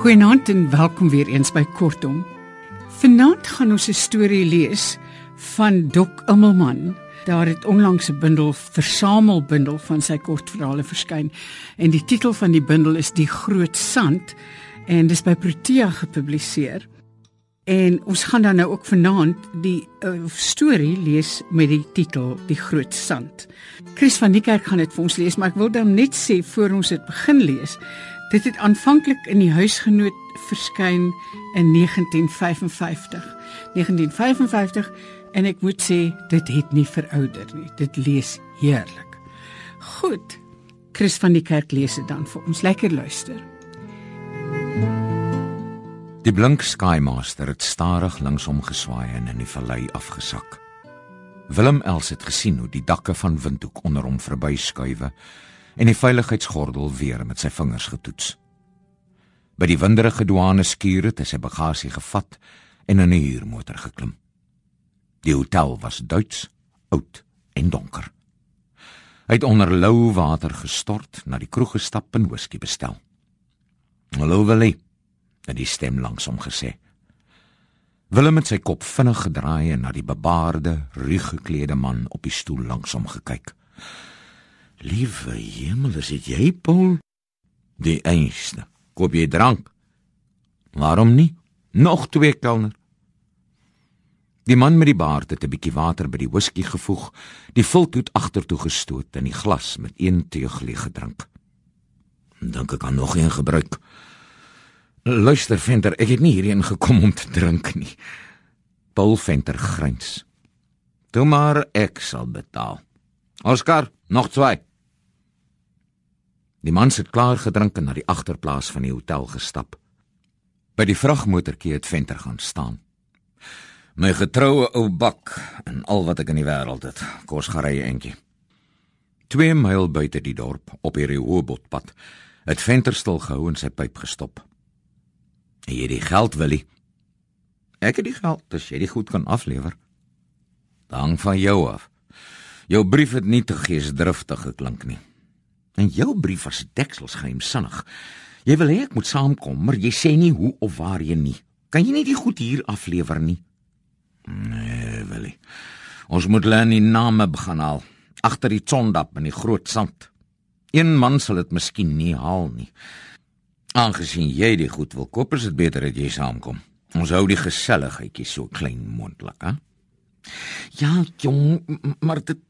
Goeienaand en welkom weer eens by Kortom. Vanaand gaan ons 'n storie lees van Dok Immelman. Daar het onlangs 'n bundel versamelbundel van sy kortverhale verskyn en die titel van die bundel is Die Groot Sand en dis by Protea gepubliseer. En ons gaan dan nou ook vanaand die uh, storie lees met die titel Die Groot Sand. Chris van die kerk gaan dit vir ons lees, maar ek wil dan net sê voor ons dit begin lees Dit het aanvanklik in die huisgenoot verskyn in 1955. 1955 en ek moet sê dit het nie verouder nie. Dit lees heerlik. Goed. Chris van die kerk lees dit dan vir ons. Lekker luister. Die blink Skymaster het stadig linksom geswaai en in die vallei afgesak. Willem Els het gesien hoe die dakke van Windhoek onder hom verbyskuif en die veiligheidsgordel weer met sy vingers getoets. By die winderige douane skuur het hy sy bagasie gevat en in 'n huurmotor geklim. Die hotel was Duits, oud en donker. Hy het onder lou water gestort, na die kroeg gestap en whisky bestel. "Hallo Willie," het die stem langs hom gesê. Willem het sy kop vinnig gedraai en na die bebaarde, ruig geklede man op die stoel langs hom gekyk. Liewe hemel, is dit jy, Paul? Die einste. Koop jy drank? Waarom nie? Nog twee kelner. Die man met die baard het 'n bietjie water by die whisky gevoeg, die vultoet agtertoe gestoot en die glas met een teug leeg gedrink. Dink ek kan nog een gebruik. Luister, Venter, ek het nie hierheen gekom om te drink nie. Paul Venter grins. Toe maar ek sal betaal. Oscar, nog twee. Die man het klaar gedrink en na die agterplaas van die hotel gestap. By die vragmotorkie het Venter gaan staan. My getroue ou bak en al wat ek in die wêreld het, kos gerye entjie. 2 myl buite die dorp op hierdie hoëbotpad het Venter stil gehou en sy pyp gestop. "Hier die geld, Willie." "Ek het die geld, as jy dit goed kan aflewer." "Dank van jou af." Jou brief het nie te geesdriftig geklink nie. En jou brief was deksels geheimsinnig. Jy wil hê ek moet saamkom, maar jy sê nie hoe of waar jy nie. Kan jy nie die goed hier aflewer nie? Nee, Willie. Ons moet len die name begin haal agter die sondap in die groot sand. Een man sal dit miskien nie haal nie. Aangesien jy die goed wil koop, is dit beter dat jy saamkom. Ons hou die geselligheidjie so klein moontlik, hè? Ja, jong, maar dit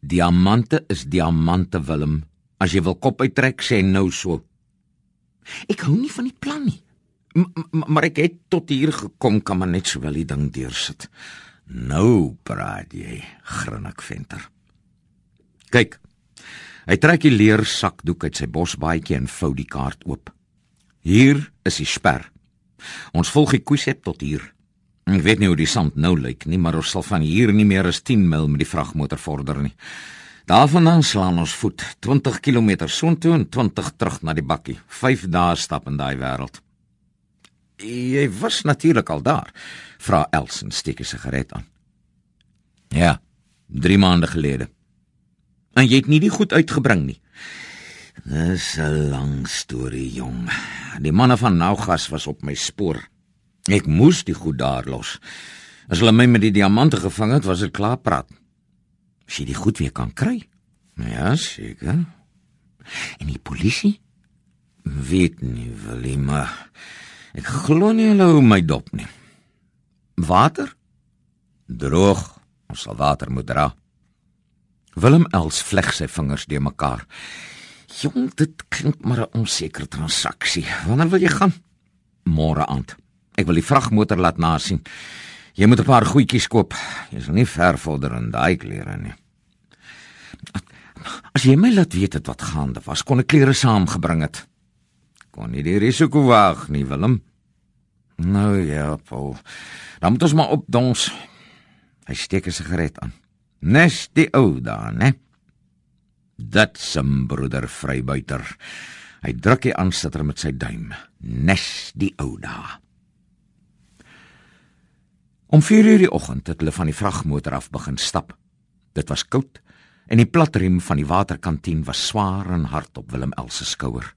diamante is diamante, Willem. As jy wil kop uittrek, sê nou so. Ek hou nie van die plan nie. M maar ek het tot hier gekom, kan maar net sowel die ding deursit. Nou praat jy, grinnik venter. Kyk. Hy trek die leer sakdoek uit sy bosbaadjie en vou die kaart oop. Hier is die sper. Ons volg die koesep tot hier. Ek weet nie hoe die sand nou lyk nie, maar ons sal van hier nie meer as 10 mil met die vragmotor vorder nie. Daarvandaan slaan ons voet 20 km soontoe en 20 terug na die bakkie. 5 dae stap in daai wêreld. Jy was natuurlik al daar. Vra Elsen steek 'n sigaret aan. Ja, 3 maande gelede. En jy het nie die goed uitgebring nie. Dis 'n lang storie, jong. Die manne van Nougas was op my spoor. Ek moes die goed daar los. As hulle my met die diamante gevang het, was dit klaar praat. As jy die goed weer kan kry. Ja, seker. En die polisie weet nie wil nie, maar ek glo nie hulle hou my dop nie. Water? Droog. Ons sal water moet dra. Willem Els vleg sy vingers deur mekaar. Jong, dit klink maar 'n onsekere transaksie. Wanneer wil jy gaan? Môre aand. Ek wil die vragmotor laat nasien. Jy moet 'n paar goedjies koop. Jy is nie ver vorder in daai klere nie. As jy my laat weet wat gaande was, kon ek klere saamgebring het. Kon nie die risiko waag nie, Willem. Nou ja, Paul. Dan moet ons maar opdons. Hy steek 'n sigaret aan. Nes die ou daar, né? Dat sem broeder vrybuiter. Hy druk die aansitter met sy duim. Nes die ou daar. Om 4:00 die oggend het hulle van die vragmotor af begin stap. Dit was koud en die platriem van die waterkantien was swaar en hard op Willem Els se skouer.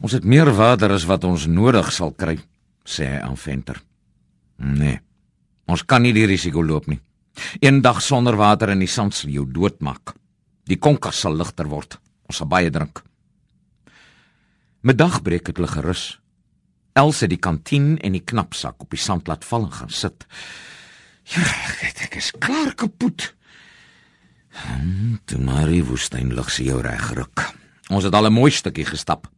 Ons het meer water as wat ons nodig sal kry, sê hy aan Venter. Nee. Ons kan nie die risiko loop nie. Een dag sonder water in die sand sal jou doodmaak. Die konkas sal ligter word. Ons sal baie drink. Middag breek het hulle gerus. Els het die kantien en die knapsak op die sand laat val en gaan sit. Ja, ek is klaar kapot. Hm, toe maar die woestyn lig se jou reg ruk. Ons het al 'n mooi stukkie gestap.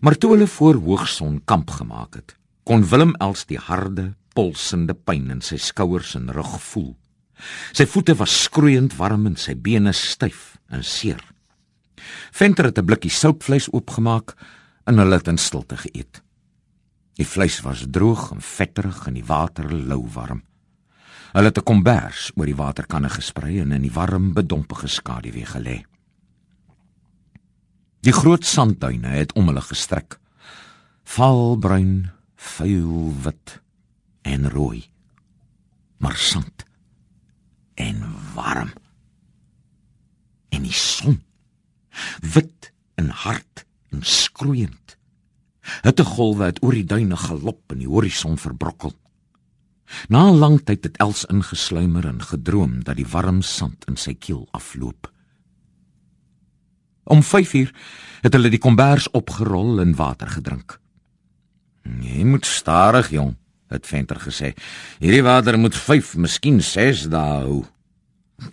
Maar toe hulle voor hoogson kamp gemaak het, kon Willem Els die harde, pulsende pyn in sy skouers en rug voel. Sy voete was skroeiend warm en sy bene styf en seer. Venter het 'n blikkie soutvleis oopgemaak en hulle het in stilte geëet. Die vleis was droog en vetterig en die water lou warm. Hulle het 'n kombers oor die waterkanne gesprei en in die warm, bedompige skaduwee gelê. Die groot sandduine het om hulle gestrek. Valbruin, vuil wit en rooi. Maar sand warm. En die son. Wit en hard en skroeiend. Hitte golwe het oor die duine galop en die horison verbrokkel. Na 'n lang tyd het Els ingesluimer en gedroom dat die warm sand in sy keel afloop. Om 5uur het hulle die kombers opgerol en water gedrink. "Jy moet stadig, jong," het Venter gesê. "Hierdie water moet 5, miskien 6 dae hou."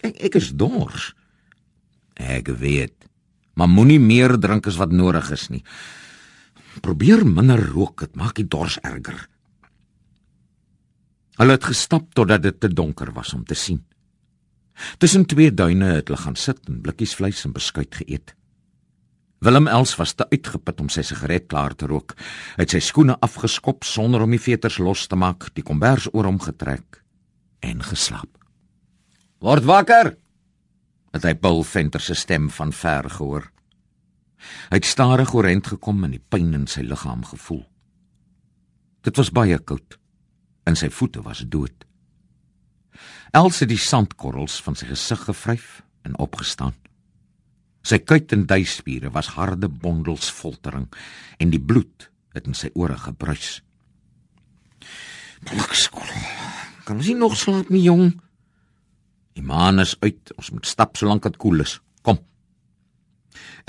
Ek, ek is dors. Ek weet. Maar moenie meer drink as wat nodig is nie. Probeer minder rook, dit maak die dors erger. Hulle het gestap totdat dit te donker was om te sien. Tussen twee duine het hulle gaan sit en blikkies vleis en beskuit geëet. Willem Els was te uitgeput om sy sigaret klaar te rook. Hy het sy skoene afgeskop sonder om die veters los te maak, die kombers oor hom getrek en geslaap. "Word wakker!" het hy Paul Venter se stem van ver gehoor. Hy het stadig oorent gekom en die pyn in sy liggaam gevoel. Dit was baie koud en sy voete was dood. Els het die sandkorrels van sy gesig gevryf en opgestaan. Sy kuit en duispiere was harde bondels foltering en die bloed het in sy ore gebruis. Blikskol. Kan ons nie nog slaap nie, jong? Die maan is uit. Ons moet stap solank dit koel is. Kom.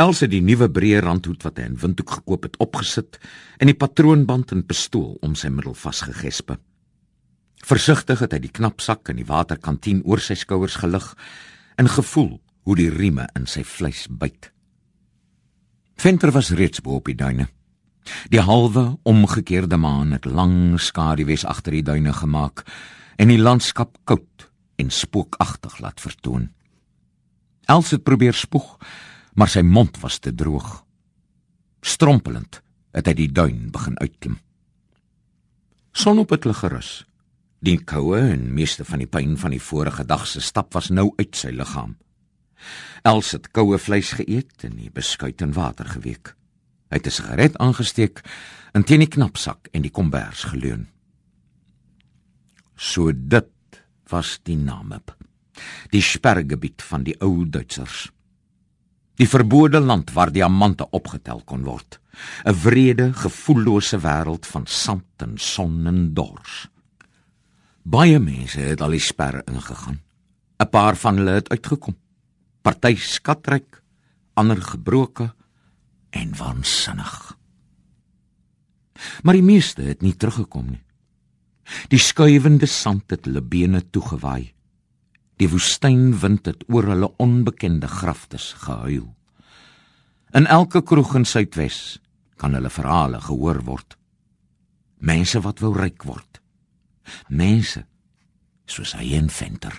Els het die nuwe breë randhoed wat hy in Windhoek gekoop het opgesit en die patroonband en pistool om sy middel vasgegespe. Versigtig het hy die knapsak in die waterkantien oor sy skouers gelig en gevoel hoe die rieme in sy vleis byt. Venter was reeds bo op die duine. Die halwe omgekeerde maan het lang skaduwees agter die duine gemaak en die landskap koud en spookagtig laat vertoon. Els het probeer spoeg, maar sy mond was te droog. Strompelend het hy die duin begin uitklim. Sonop het hulle gerus. Die koue en meeste van die pyn van die vorige dag se stap was nou uit sy liggaam. Els het koue vleis geëet en die beskuit en water geweek. Hy het 'n sigaret aangesteek en teen die knapsak en die kombers geleun. So dit was die Namib. Die spergebied van die ou Duitsers. Die verbode land waar diamante opgetel kon word. 'n Wrede, gevoellose wêreld van sand en son en dors. Baie mense het al die sperre ingegaan. 'n Paar van hulle het uitgekom. Party skatryk, ander gebroke en waansinnig. Maar die meeste het nie teruggekom nie. Die skuivende sand het hulle bene toegewaai. Die woestynwind het oor hulle onbekende graftes gehuil. In elke kroeg in Suidwes kan hulle verhale gehoor word. Mense wat wou ryk word mense soos hy en Venter.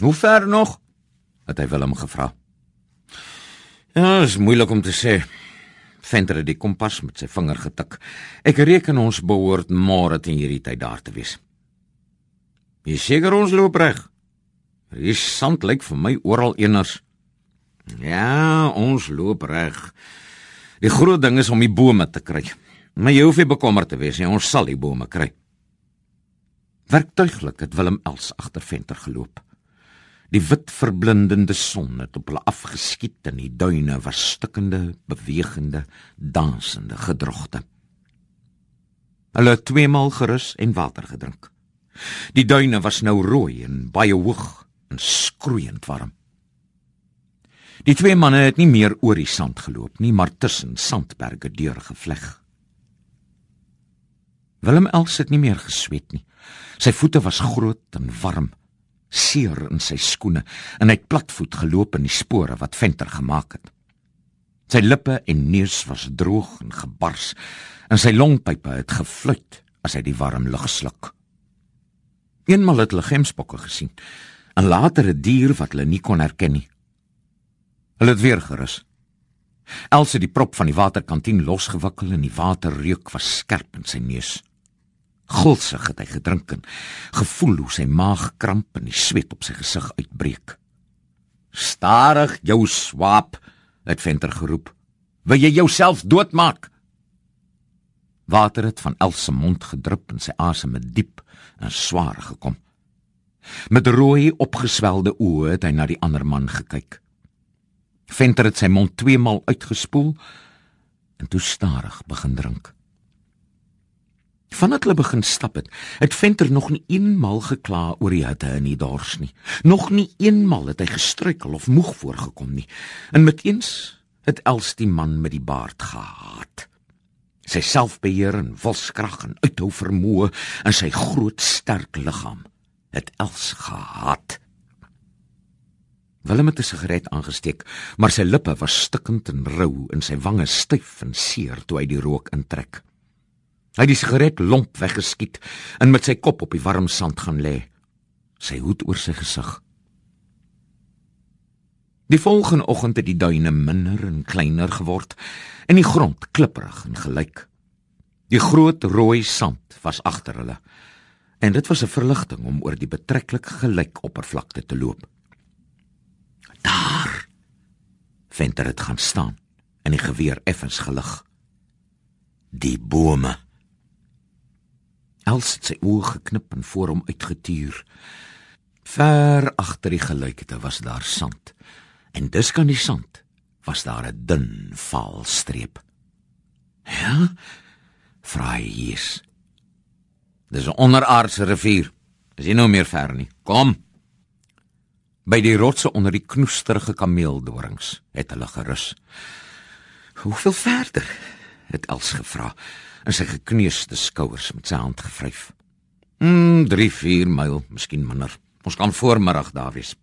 Hoe ver nog? het hy Willem gevra. Ja, is moeilik om te sê. Venter het die kompas met sy vinger getik. Ek reken ons behoort môre teen hierdie tyd daar te wees. Jy seker ons loop reg. Die sand lyk vir my oral eners. Ja, ons loop reg. Die groot ding is om die bome te kry. Maar jy hoef nie bekommerd te wees nie, ons sal die bome kry. Werktuiglik het Willem Els agter venter geloop. Die wit verblindende son het op hulle afgeskiet en die duine was stikkende, bewegende, dansende gedrogte. Hulle het tweemaal gerus en water gedrink. Die duine was nou rooi en baie hoog en skroeiend warm. Die twee manne het nie meer oor die sand geloop nie, maar tussen sandberge deurgevleg. Willem Els het nie meer gesweet nie. Sy voete was groot en warm, seer in sy skoene en hy het platvoet geloop in die spore wat Venter gemaak het. Sy lippe en neus was droog en gebars en sy longpype het gefluit as hy die warm lug sluk. Eenmal het hulle gemsbokke gesien, 'n latere dier wat hulle nie kon herken nie. Hulle het weer gerus. Elsie die prop van die waterkantien losgewikkel en die waterreuk was skerp in sy neus. Gulsig het hy gedrink en gevoel hoe sy maag kramp en die sweet op sy gesig uitbreek. "Stadig, jou swaap," het Venter geroep. "Wil jy jouself doodmaak?" Water het van Els se mond gedrup en sy asem het diep en swaar gekom. Met rooi opgeswelde oë het hy na die ander man gekyk. Venter het sy mond tweemaal uitgespoel en toe stadig begin drink. Vandat hulle begin stap het, het Venter nog nie eenmal gekla oor die hitte in die dors nie. Nog nie eenmal het hy gestruikel of moeg voorgekom nie. En met eens het Els die man met die baard gehaat sy selfbeheer en wilskrag en uithou vermoë in sy groot sterk liggaam het Els gehaat. Willem het 'n sigaret aangesteek, maar sy lippe was stikkend en rou en sy wange styf en seer toe hy die rook intrek. Hy het die sigaret lomp weggeskiet en met sy kop op die warm sand gaan lê, sy hoed oor sy gesig. Die volgende oggend het die duine minder en kleiner geword en die grond klipperig en gelyk. Die groot rooi sand was agter hulle en dit was 'n verligting om oor die betreklik gelyk oppervlakte te loop. Daar Venter het gaan staan en die geweer effens gelig. Die bome. Els het sy oë geknip en voor hom uitgetuur. Ver agter die gelykte was daar sand. En dis kan die sand was daar 'n dun vaal streep. Ja? Vra Jesus. Dis 'n onderaardse rivier. Dis nie nou meer ver nie. Kom. By die rotse onder die knoesterige kameeldorings het hulle gerus. Hoeveel verder? het Els gevra en sy gekneusde skouers met sy hand gevryf. Mm, 3-4 myl, miskien minder. Ons kan voormiddag daar wees.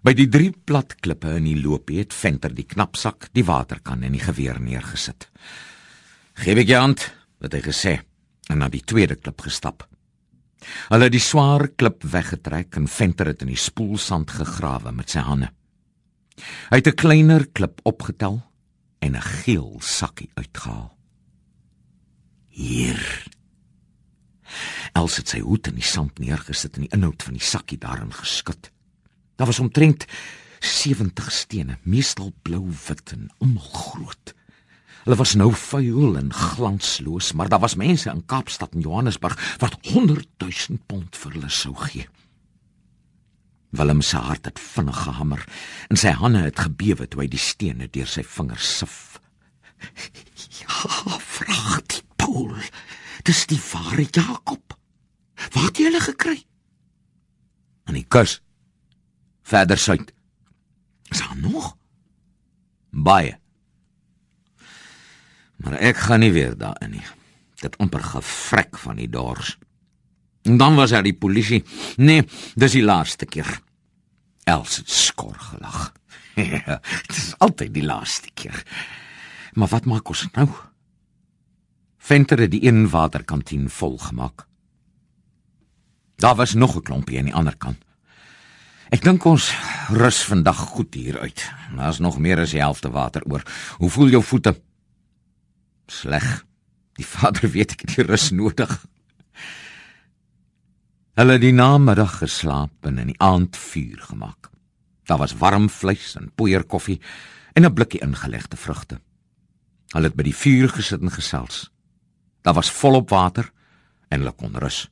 By die drie plat klippe in die loopie het Venter die knapsak, die waterkan en die geweer neergesit. "Geef ek jou hand," het hy gesê en na die tweede klip gestap. Hulle het die swaar klip weggetrek en Venter het in die spoelsand gegrawe met sy hande. Hy het 'n kleiner klip opgetel en 'n geel sakkie uitgehaal. "Hier." Els het sy hoed in die sand neergesit en die inhoud van die sakkie daarin geskit. Daar was omtrent 70 stene, meestal blou-wit en almal groot. Hulle was nou vuil en glansloos, maar daar was mense in Kaapstad en Johannesburg wat 100 000 pond vir hulle sou gee. Willem se hart het vinnig gehamer en sy hande het gebewe toe hy die stene deur sy vingers sif. Ja, vra die Paul. Dis die ware Jakob. Waar het jy hulle gekry? Aan die kus verder suid. Is daar nog? Baie. Maar ek gaan nie weer daarin nie. Dit amper gevrek van die dors. En dan was daar die polisie. Nee, dis die laaste keer. Els het skor gelag. Dit is altyd die laaste keer. Maar wat maak ons nou? Venter het die een waterkantien vol gemaak. Daar was nog 'n klompie aan die ander kant. Ek dink ons rus vandag goed hier uit. Daar's nog meer as die helfte water oor. Hoe voel jou voete? Sleg. Die vader weet ek het die rus nodig. Hulle het die namiddag geslaap en in die aand vuur gemaak. Daar was warm vleis en poeierkoffie en 'n blikkie ingelegde vrugte. Hulle het by die vuur gesit en gesels. Daar was volop water en hulle kon rus.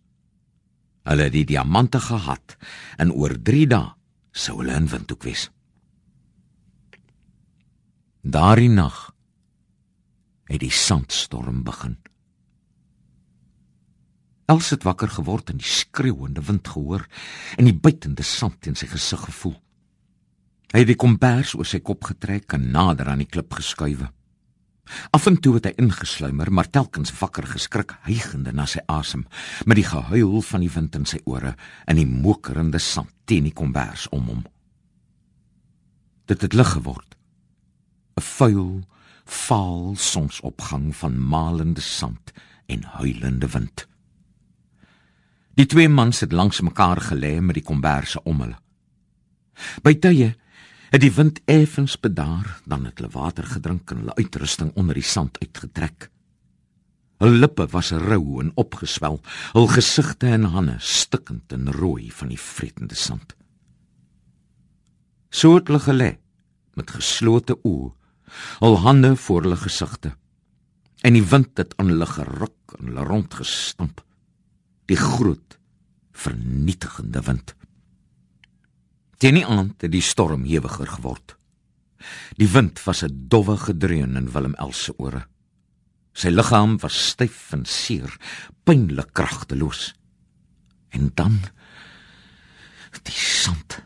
Hulle het die diamante gehad en oor 3 dae sou hulle in Windhoek wees. Daardie nag het die sandstorm begin. Els het wakker geword en die skreeuende wind gehoor en die bytende sand in sy gesig gevoel. Hy het die kombers oor sy kop getrek en nader aan die klip geskuif. Af en toe het hy ingesluimer, maar telkens wakker geskrik, hygende na sy asem, met die gehuil van die wind in sy ore en die mokerende sand teen die kombers om hom. Dit het lig geword. 'n Vuil, vaal sonsopgang van malende sand en huilende wind. Die twee mans het langs mekaar gelê met die komberse om hulle. By tye het die wind effens bedaar, dan het hulle water gedrink en hulle uitrusting onder die sand uitgetrek. Hul lippe was rou en opgeswel, hul gesigte en hande stikkend en rooi van die vretende sand. So het hulle gelê met geslote oë, hul hande voor hulle gesigte. En die wind het aan hulle geruk en hulle rondgestamp. Die groot vernietigende wind. Teen die aand het die storm hewiger geword. Die wind was 'n dowwe gedreun in Willem Els se ore. Sy liggaam was styf en seer, pynlik kragteloos. En dan die sand.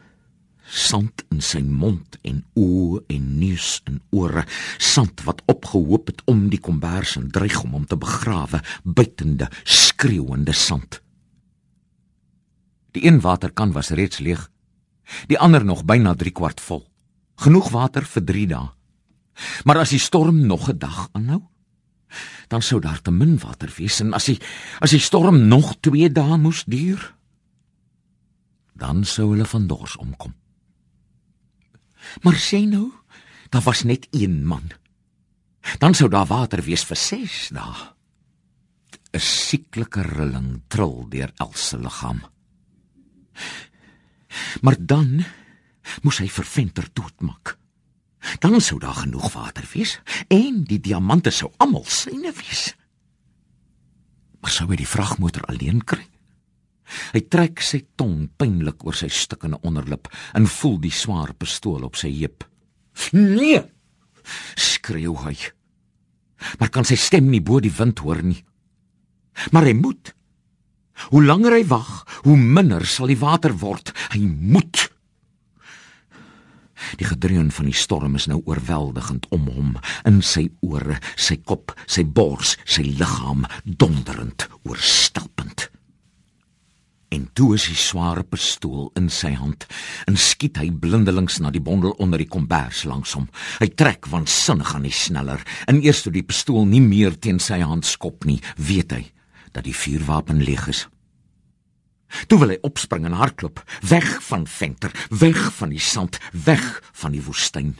Sand in sy mond en oë en neus en ore, sand wat opgehoop het om die kombers en dreig om hom te begrawe, bytende, skreeuende sand. Die een waterkan was reeds leeg die ander nog byna 3 kwart vol. Genoeg water vir 3 dae. Maar as die storm nog 'n dag aanhou, dan sou daar te min water wees en as die as die storm nog 2 dae moes duur, dan sou hulle van dors omkom. Maar sê nou, daar was net een man. Dan sou daar water wees vir 6 dae. 'n Sieklike rilling trill deur Elsə liggaam. Maar dan moes hy vir Venter doodmaak. Dan sou daar genoeg water wees en die diamante sou almal syne wees. Maar sou hy die vragmotor alleen kry? Hy trek sy tong pynlik oor sy stikkende onderlip en voel die swaar pistool op sy heup. "Nee!" skreeu hy. Maar kan sy stem nie bo die wind hoor nie. Maar hy moet Hoe langer hy wag, hoe minder sal die water word. Hy moet. Die gedreun van die storm is nou oorweldigend om hom, in sy ore, sy kop, sy bors, sy liggaam donderend, oorstelpend. En toe is die sware pistool in sy hand en skiet hy blindelings na die bondel onder die kombers langs hom. Hy trek waansinnig aan die sneller en eers toe die pistool nie meer teen sy hand skop nie, weet hy dat die vuurwapen leeg is. Toe wil hy opspring en hardloop, weg van Venter, weg van die sand, weg van die woestyn.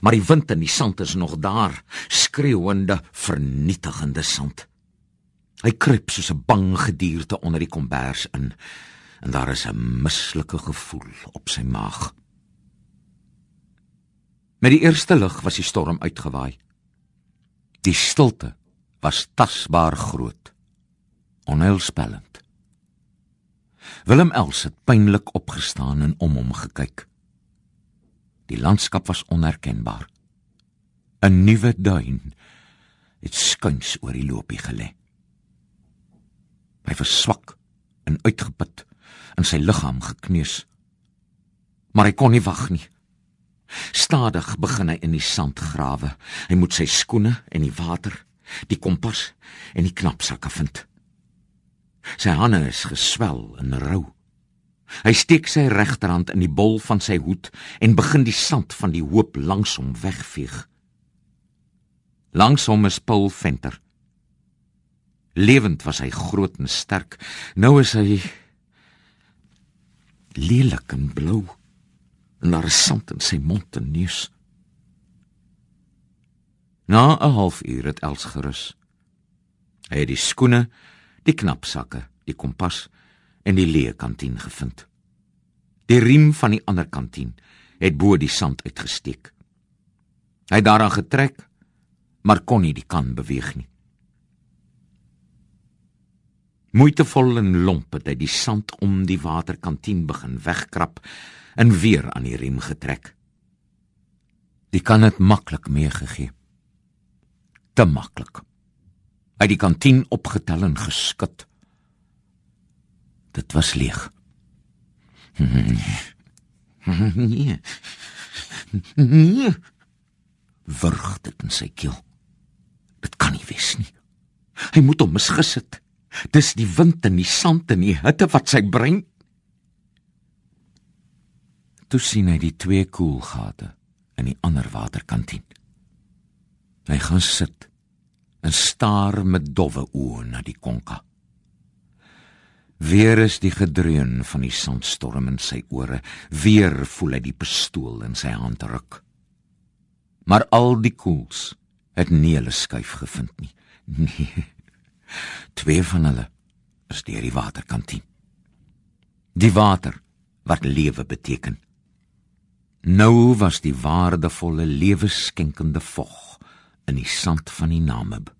Maar die wind en die sand is nog daar, skreeuende, vernietigende sand. Hy kruip soos 'n bang gedierde onder die kombers in en daar is 'n mislike gevoel op sy maag. Met die eerste lig was die storm uitgewaai. Die stilte was tasbaar groot onheilspellend. Willem Els het pynlik opgestaan en om hom gekyk. Die landskap was onherkenbaar. 'n Nuwe duin het skuins oor die loopie gelê. Hy was swak en uitgeput en sy liggaam gekneus. Maar hy kon nie wag nie. Stadig begin hy in die sand grawe. Hy moet sy skoene en die water, die kompas en die knapsakke vind. Sy hande is geswel en rou. Hy steek sy regterhand in die bol van sy hoed en begin die sand van die hoop langs hom wegveeg. Langs hom is Paul Venter. Lewend was hy groot en sterk. Nou is hy lelik en blou. En daar is sand in sy mond en neus. Na 'n halfuur het Els gerus. Hy het die skoene die knapsakke, die kompas en die leë kantien gevind. Die riem van die ander kantien het bo die sand uitgesteek. Hy het daaraan getrek, maar kon nie die kan beweeg nie. Moeitevol en lomp het hy die sand om die waterkantien begin wegkrap en weer aan die riem getrek. Die kan dit maklik meegegee. Te maklik. Het die kantien opgetel en geskit. Dit was leeg. Nee. Nee. Wurg dit in sy keel. Dit kan nie wees nie. Hy moet hom misgesit. Dis die wind en die sand en die hitte wat sy brein. Toe sien hy die twee koelgate in die ander waterkantien. Hy gaan sit en staar met dowwe oë na die konka. Weer is die gedreun van die sandstorm in sy ore, weer voel hy die pistool in sy hand ruk. Maar al die koels het nie hulle skuif gevind nie. Nee. Twee van hulle is deur die waterkantien. Die water wat lewe beteken. Nou was die waardevolle lewenskenkende vog in die sand van die Namib.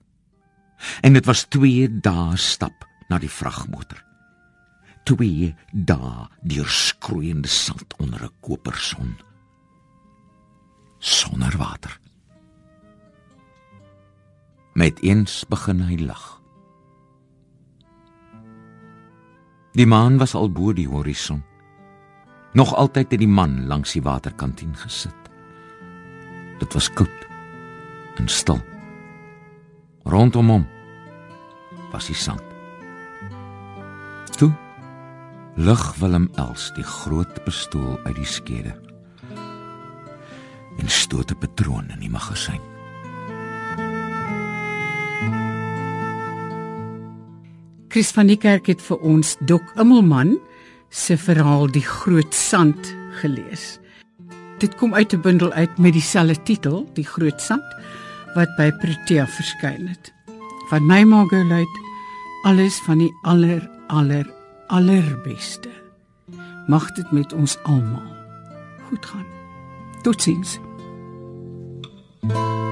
En dit was 2 dae stap na die vragmotor. 2 dae deur skroeiende sand onder 'n koperson. Sonder water. Met eens begin hy lag. Die maan was al bo die horison. Nog altyd het die man langs die waterkantien gesit. Dit was koud en stil. Rondom hom was die sand. Toe lig Willem Els die groot pistool uit die skede en stoot 'n patroon in die magasyn. Chris van die kerk het vir ons Dok Immelman se verhaal Die Groot Sand gelees. Dit kom uit 'n bundel uit met dieselfde titel, Die Groot Sand, wat by Protea verskyn het. Van my mag geluid alles van die aller aller allerbeste. Mag dit met ons almal goed gaan. Totsiens. thank you